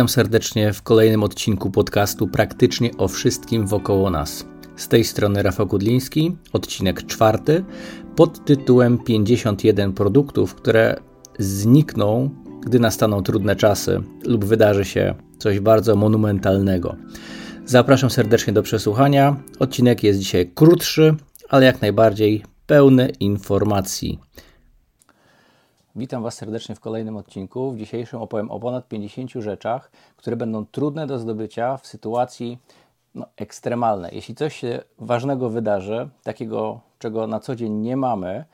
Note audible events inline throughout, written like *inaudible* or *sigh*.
Witam serdecznie w kolejnym odcinku podcastu praktycznie o wszystkim wokoło nas. Z tej strony Rafał Kudliński, odcinek czwarty pod tytułem 51 produktów, które znikną, gdy nastaną trudne czasy lub wydarzy się coś bardzo monumentalnego. Zapraszam serdecznie do przesłuchania. Odcinek jest dzisiaj krótszy, ale jak najbardziej pełny informacji. Witam Was serdecznie w kolejnym odcinku. W dzisiejszym opowiem o ponad 50 rzeczach, które będą trudne do zdobycia w sytuacji no, ekstremalnej. Jeśli coś się ważnego wydarzy, takiego, czego na co dzień nie mamy,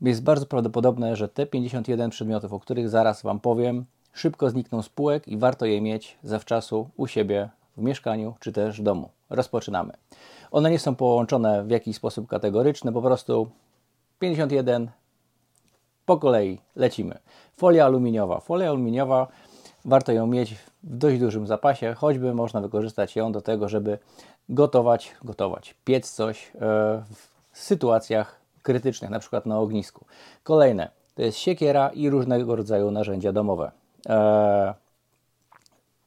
jest bardzo prawdopodobne, że te 51 przedmiotów, o których zaraz Wam powiem, szybko znikną z półek i warto je mieć zawczasu u siebie w mieszkaniu czy też domu. Rozpoczynamy. One nie są połączone w jakiś sposób kategoryczny, po prostu 51 po kolei lecimy. Folia aluminiowa. Folia aluminiowa warto ją mieć w dość dużym zapasie, choćby można wykorzystać ją do tego, żeby gotować, gotować, piec coś e, w sytuacjach krytycznych, na przykład na ognisku. Kolejne to jest siekiera i różnego rodzaju narzędzia domowe. E,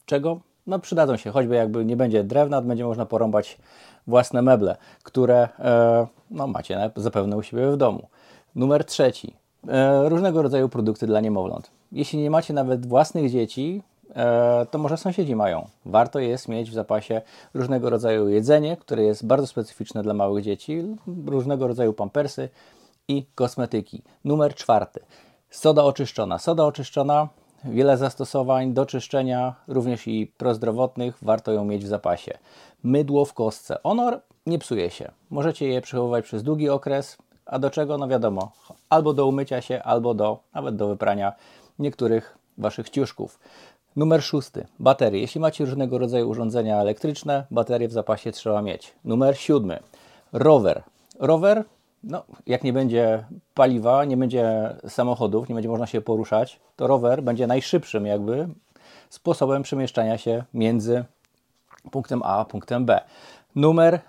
czego? No przydadzą się, choćby jakby nie będzie drewna, będzie można porąbać własne meble, które e, no, macie zapewne u siebie w domu. Numer trzeci różnego rodzaju produkty dla niemowląt. Jeśli nie macie nawet własnych dzieci, e, to może sąsiedzi mają. Warto jest mieć w zapasie różnego rodzaju jedzenie, które jest bardzo specyficzne dla małych dzieci, różnego rodzaju pampersy i kosmetyki. Numer czwarty. Soda oczyszczona. Soda oczyszczona, wiele zastosowań do czyszczenia, również i prozdrowotnych, warto ją mieć w zapasie. Mydło w kostce. Ono nie psuje się. Możecie je przechowywać przez długi okres, a do czego? No wiadomo, albo do umycia się, albo do nawet do wyprania niektórych Waszych ciuszków. Numer szósty. Baterie. Jeśli macie różnego rodzaju urządzenia elektryczne, baterie w zapasie trzeba mieć. Numer siódmy. Rower. Rower, no, jak nie będzie paliwa, nie będzie samochodów, nie będzie można się poruszać, to rower będzie najszybszym jakby sposobem przemieszczania się między punktem A a punktem B. Numer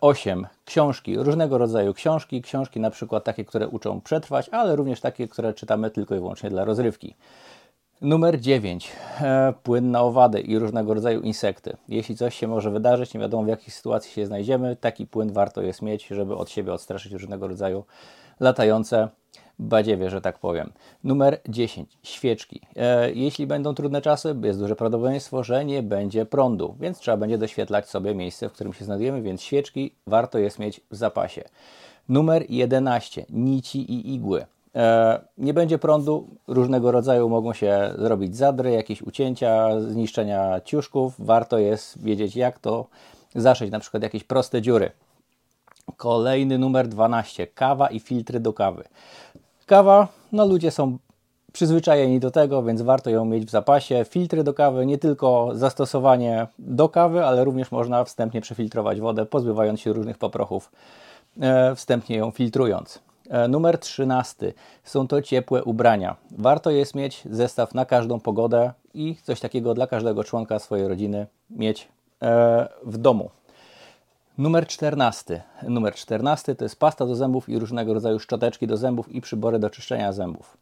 8. Książki, różnego rodzaju książki, książki na przykład takie, które uczą przetrwać, ale również takie, które czytamy tylko i wyłącznie dla rozrywki. Numer 9. E, płyn na owady i różnego rodzaju insekty. Jeśli coś się może wydarzyć, nie wiadomo w jakiej sytuacji się znajdziemy, taki płyn warto jest mieć, żeby od siebie odstraszyć różnego rodzaju latające badziewie, że tak powiem. Numer 10. Świeczki. E, jeśli będą trudne czasy, jest duże prawdopodobieństwo, że nie będzie prądu, więc trzeba będzie doświetlać sobie miejsce, w którym się znajdujemy, więc świeczki warto jest mieć w zapasie. Numer 11. Nici i igły. E, nie będzie prądu, różnego rodzaju mogą się zrobić zadry, jakieś ucięcia, zniszczenia ciuszków. Warto jest wiedzieć, jak to zaszyć, na przykład jakieś proste dziury. Kolejny numer 12. Kawa i filtry do kawy. Kawa, no ludzie są przyzwyczajeni do tego, więc warto ją mieć w zapasie. Filtry do kawy, nie tylko zastosowanie do kawy, ale również można wstępnie przefiltrować wodę, pozbywając się różnych poprochów, e, wstępnie ją filtrując. E, numer 13 są to ciepłe ubrania. Warto jest mieć zestaw na każdą pogodę i coś takiego dla każdego członka swojej rodziny mieć e, w domu. Numer 14. Numer 14 to jest pasta do zębów i różnego rodzaju szczoteczki do zębów i przybory do czyszczenia zębów.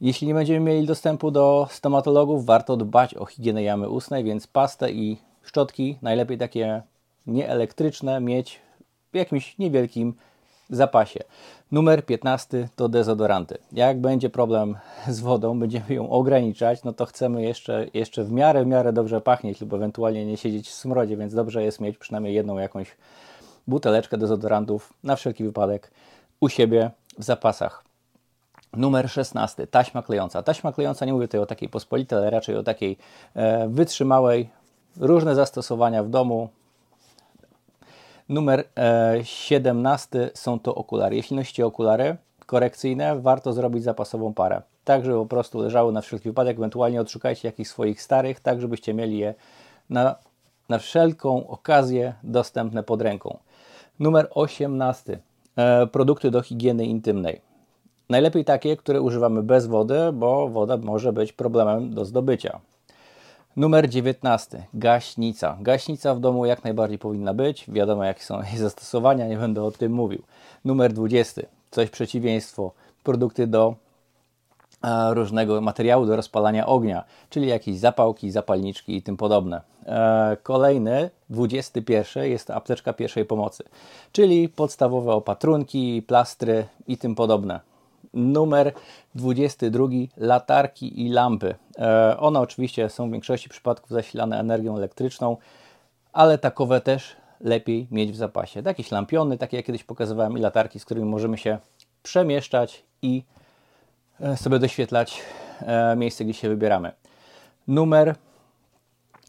Jeśli nie będziemy mieli dostępu do stomatologów, warto dbać o higienę jamy ustnej, więc pastę i szczotki, najlepiej takie nieelektryczne, mieć w jakimś niewielkim zapasie. Numer 15 to dezodoranty. Jak będzie problem z wodą, będziemy ją ograniczać, no to chcemy jeszcze, jeszcze w miarę, w miarę dobrze pachnieć lub ewentualnie nie siedzieć w smrodzie, więc dobrze jest mieć przynajmniej jedną jakąś buteleczkę dezodorantów na wszelki wypadek u siebie w zapasach. Numer 16. Taśma klejąca. Taśma klejąca, nie mówię tutaj o takiej pospolitej, ale raczej o takiej e, wytrzymałej. Różne zastosowania w domu, Numer e, 17 są to okulary. Jeśli nosicie okulary korekcyjne, warto zrobić zapasową parę. Tak, żeby po prostu leżały na wszelki wypadek. Ewentualnie odszukajcie jakichś swoich starych, tak żebyście mieli je na, na wszelką okazję dostępne pod ręką. Numer 18. E, produkty do higieny intymnej. Najlepiej takie, które używamy bez wody, bo woda może być problemem do zdobycia. Numer 19. Gaśnica. Gaśnica w domu jak najbardziej powinna być. Wiadomo, jakie są *laughs* jej zastosowania, nie będę o tym mówił. Numer 20. Coś przeciwieństwo. Produkty do e, różnego materiału do rozpalania ognia, czyli jakieś zapałki, zapalniczki i tym podobne. E, kolejny, 21, jest apteczka pierwszej pomocy, czyli podstawowe opatrunki, plastry i tym podobne. Numer 22, latarki i lampy. E, one oczywiście są w większości przypadków zasilane energią elektryczną, ale takowe też lepiej mieć w zapasie. Jakieś lampiony, takie jak kiedyś pokazywałem, i latarki, z którymi możemy się przemieszczać i e, sobie doświetlać e, miejsce, gdzie się wybieramy. Numer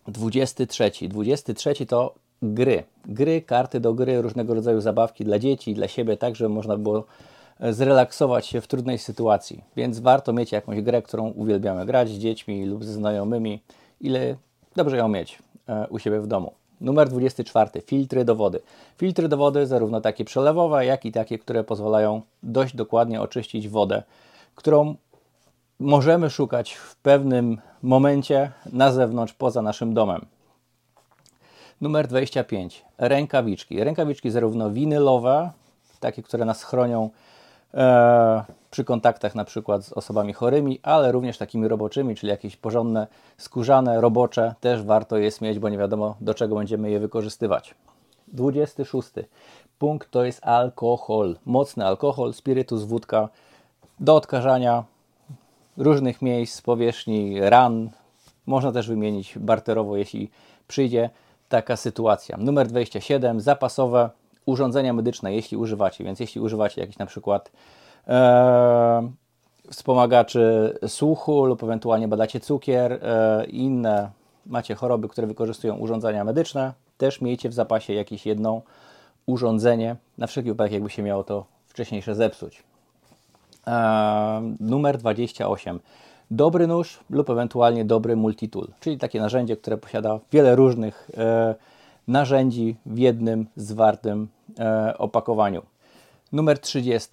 23. 23 to gry. Gry, karty do gry, różnego rodzaju zabawki dla dzieci, dla siebie, tak żeby można było zrelaksować się w trudnej sytuacji. Więc warto mieć jakąś grę, którą uwielbiamy grać z dziećmi lub ze znajomymi, ile dobrze ją mieć u siebie w domu. Numer 24. Filtry do wody. Filtry do wody, zarówno takie przelewowe, jak i takie, które pozwalają dość dokładnie oczyścić wodę, którą możemy szukać w pewnym momencie na zewnątrz, poza naszym domem. Numer 25. Rękawiczki. Rękawiczki zarówno winylowe, takie, które nas chronią e, przy kontaktach na przykład z osobami chorymi, ale również takimi roboczymi, czyli jakieś porządne, skórzane, robocze też warto jest mieć, bo nie wiadomo do czego będziemy je wykorzystywać. 26. Punkt to jest alkohol. Mocny alkohol, spirytus, wódka do odkażania różnych miejsc, powierzchni, ran. Można też wymienić barterowo, jeśli przyjdzie taka sytuacja. Numer 27. Zapasowe urządzenia medyczne, jeśli używacie. Więc jeśli używacie jakiś na przykład e, wspomagaczy słuchu lub ewentualnie badacie cukier e, i inne macie choroby, które wykorzystują urządzenia medyczne, też miejcie w zapasie jakieś jedno urządzenie, na wszelki wypadek jakby się miało to wcześniejsze zepsuć. E, numer 28. Dobry nóż lub ewentualnie dobry multitool, czyli takie narzędzie, które posiada wiele różnych e, narzędzi w jednym zwartym e, opakowaniu. Numer 30.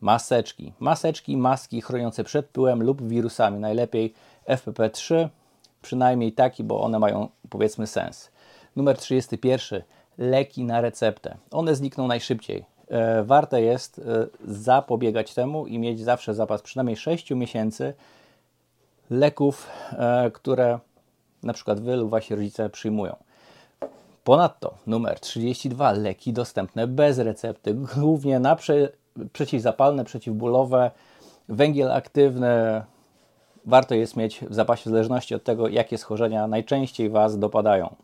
Maseczki. Maseczki, maski chroniące przed pyłem lub wirusami. Najlepiej FPP3, przynajmniej taki, bo one mają powiedzmy sens. Numer 31. Leki na receptę. One znikną najszybciej. E, warte jest e, zapobiegać temu i mieć zawsze zapas przynajmniej 6 miesięcy leków, e, które na przykład wy lub wasi rodzice przyjmują. Ponadto numer 32 leki dostępne bez recepty, głównie na prze, przeciwzapalne, przeciwbólowe, węgiel aktywny. Warto jest mieć w zapasie w zależności od tego, jakie schorzenia najczęściej Was dopadają.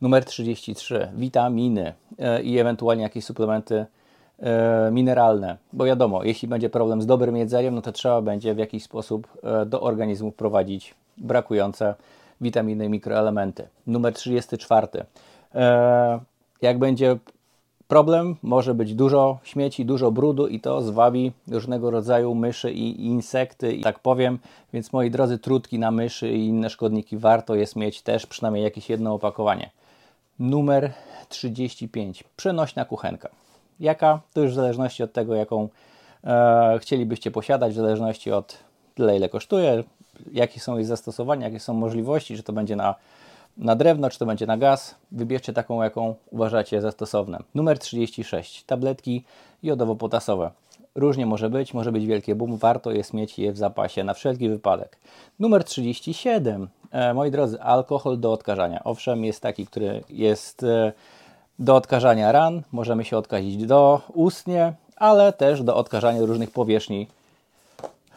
Numer 33 witaminy e, i ewentualnie jakieś suplementy e, mineralne, bo wiadomo, jeśli będzie problem z dobrym jedzeniem, no to trzeba będzie w jakiś sposób e, do organizmu wprowadzić brakujące witaminy i mikroelementy. Numer 34 E, jak będzie problem, może być dużo śmieci, dużo brudu i to zwabi różnego rodzaju myszy i insekty, i tak powiem. Więc moi drodzy, trutki na myszy i inne szkodniki warto jest mieć też przynajmniej jakieś jedno opakowanie. Numer 35. Przenośna kuchenka. Jaka? To już w zależności od tego, jaką e, chcielibyście posiadać, w zależności od tyle, ile kosztuje, jakie są jej zastosowania, jakie są możliwości, czy to będzie na na drewno, czy to będzie na gaz. Wybierzcie taką, jaką uważacie za stosowne. Numer 36. Tabletki jodowo-potasowe. Różnie może być, może być wielkie boom, warto jest mieć je w zapasie na wszelki wypadek. Numer 37. E, moi drodzy, alkohol do odkażania. Owszem, jest taki, który jest e, do odkażania ran, możemy się odkazić do ustnie, ale też do odkażania różnych powierzchni.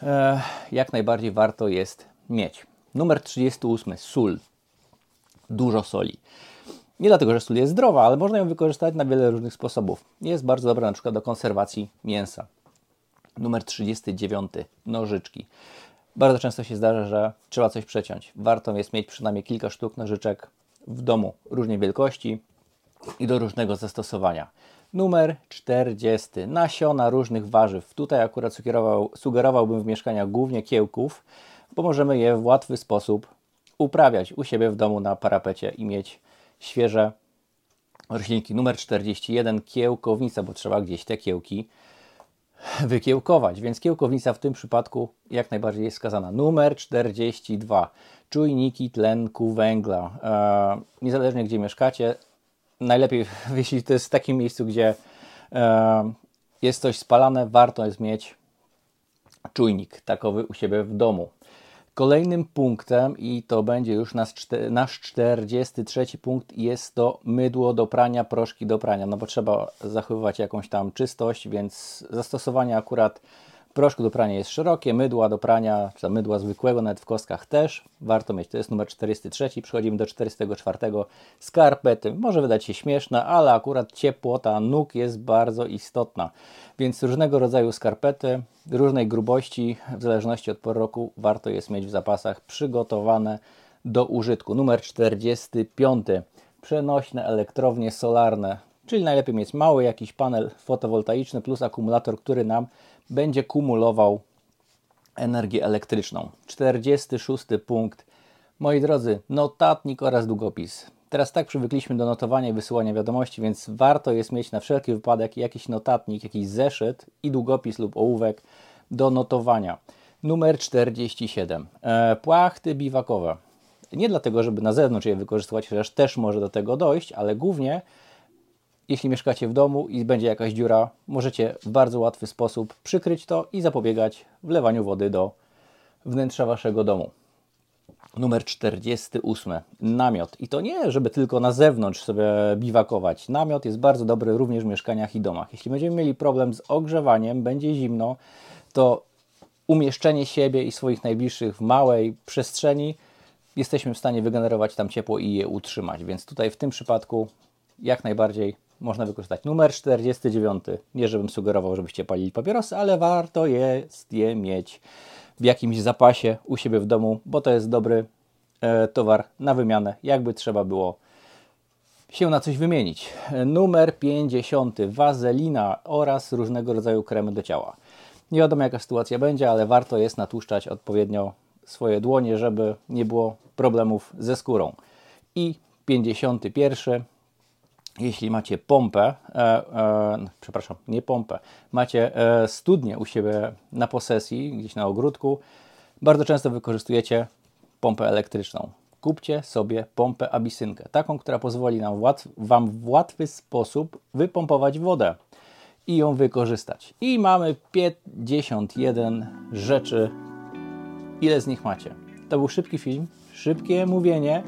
E, jak najbardziej warto jest mieć. Numer 38. Sól dużo soli. Nie dlatego, że sól jest zdrowa, ale można ją wykorzystać na wiele różnych sposobów. Jest bardzo dobra na przykład do konserwacji mięsa. Numer 39. Nożyczki. Bardzo często się zdarza, że trzeba coś przeciąć. Warto jest mieć przynajmniej kilka sztuk nożyczek w domu różnej wielkości i do różnego zastosowania. Numer 40. Nasiona różnych warzyw. Tutaj akurat sugerował, sugerowałbym w mieszkaniach głównie kiełków, bo możemy je w łatwy sposób uprawiać u siebie w domu na parapecie i mieć świeże roślinki. Numer 41 kiełkownica, bo trzeba gdzieś te kiełki wykiełkować, więc kiełkownica w tym przypadku jak najbardziej jest skazana. Numer 42 czujniki tlenku węgla. E, niezależnie gdzie mieszkacie, najlepiej *laughs* jeśli to jest w takim miejscu, gdzie e, jest coś spalane, warto jest mieć czujnik takowy u siebie w domu. Kolejnym punktem, i to będzie już nasz, nasz 43 punkt, jest to mydło do prania, proszki do prania. No bo trzeba zachowywać jakąś tam czystość, więc zastosowanie akurat proszku do prania jest szerokie, mydła do prania, czy mydła zwykłego, nawet w kostkach też warto mieć. To jest numer 43. Przechodzimy do 44. Skarpety. Może wydać się śmieszne, ale akurat ciepłota nóg jest bardzo istotna. Więc różnego rodzaju skarpety, różnej grubości, w zależności od pory roku, warto jest mieć w zapasach przygotowane do użytku. Numer 45. Przenośne elektrownie solarne, czyli najlepiej mieć mały jakiś panel fotowoltaiczny plus akumulator, który nam będzie kumulował energię elektryczną. 46 punkt. Moi drodzy, notatnik oraz długopis. Teraz tak przywykliśmy do notowania i wysyłania wiadomości, więc warto jest mieć na wszelki wypadek jakiś notatnik, jakiś zeszyt i długopis lub ołówek do notowania. Numer 47. E, płachty biwakowe. Nie dlatego, żeby na zewnątrz je wykorzystywać, chociaż też może do tego dojść, ale głównie jeśli mieszkacie w domu i będzie jakaś dziura, możecie w bardzo łatwy sposób przykryć to i zapobiegać wlewaniu wody do wnętrza waszego domu. Numer 48. Namiot. I to nie, żeby tylko na zewnątrz sobie biwakować. Namiot jest bardzo dobry również w mieszkaniach i domach. Jeśli będziemy mieli problem z ogrzewaniem, będzie zimno, to umieszczenie siebie i swoich najbliższych w małej przestrzeni jesteśmy w stanie wygenerować tam ciepło i je utrzymać. Więc tutaj w tym przypadku jak najbardziej można wykorzystać. Numer 49. Nie, żebym sugerował, żebyście palili papierosy, ale warto jest je mieć w jakimś zapasie u siebie w domu, bo to jest dobry e, towar na wymianę, jakby trzeba było się na coś wymienić. Numer 50. Wazelina oraz różnego rodzaju kremy do ciała. Nie wiadomo jaka sytuacja będzie, ale warto jest natłuszczać odpowiednio swoje dłonie, żeby nie było problemów ze skórą. I 51 jeśli macie pompę, e, e, przepraszam, nie pompę, macie e, studnię u siebie na posesji, gdzieś na ogródku, bardzo często wykorzystujecie pompę elektryczną. Kupcie sobie pompę abisynkę, taką, która pozwoli nam Wam w łatwy sposób wypompować wodę i ją wykorzystać. I mamy 51 rzeczy. Ile z nich macie? To był szybki film, szybkie mówienie,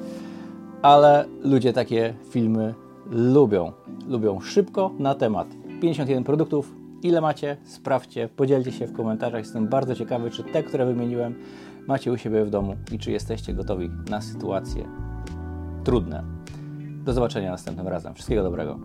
ale ludzie takie filmy lubią. Lubią szybko na temat. 51 produktów. Ile macie? Sprawdźcie, podzielcie się w komentarzach. Jestem bardzo ciekawy, czy te, które wymieniłem, macie u siebie w domu i czy jesteście gotowi na sytuacje trudne. Do zobaczenia następnym razem. Wszystkiego dobrego.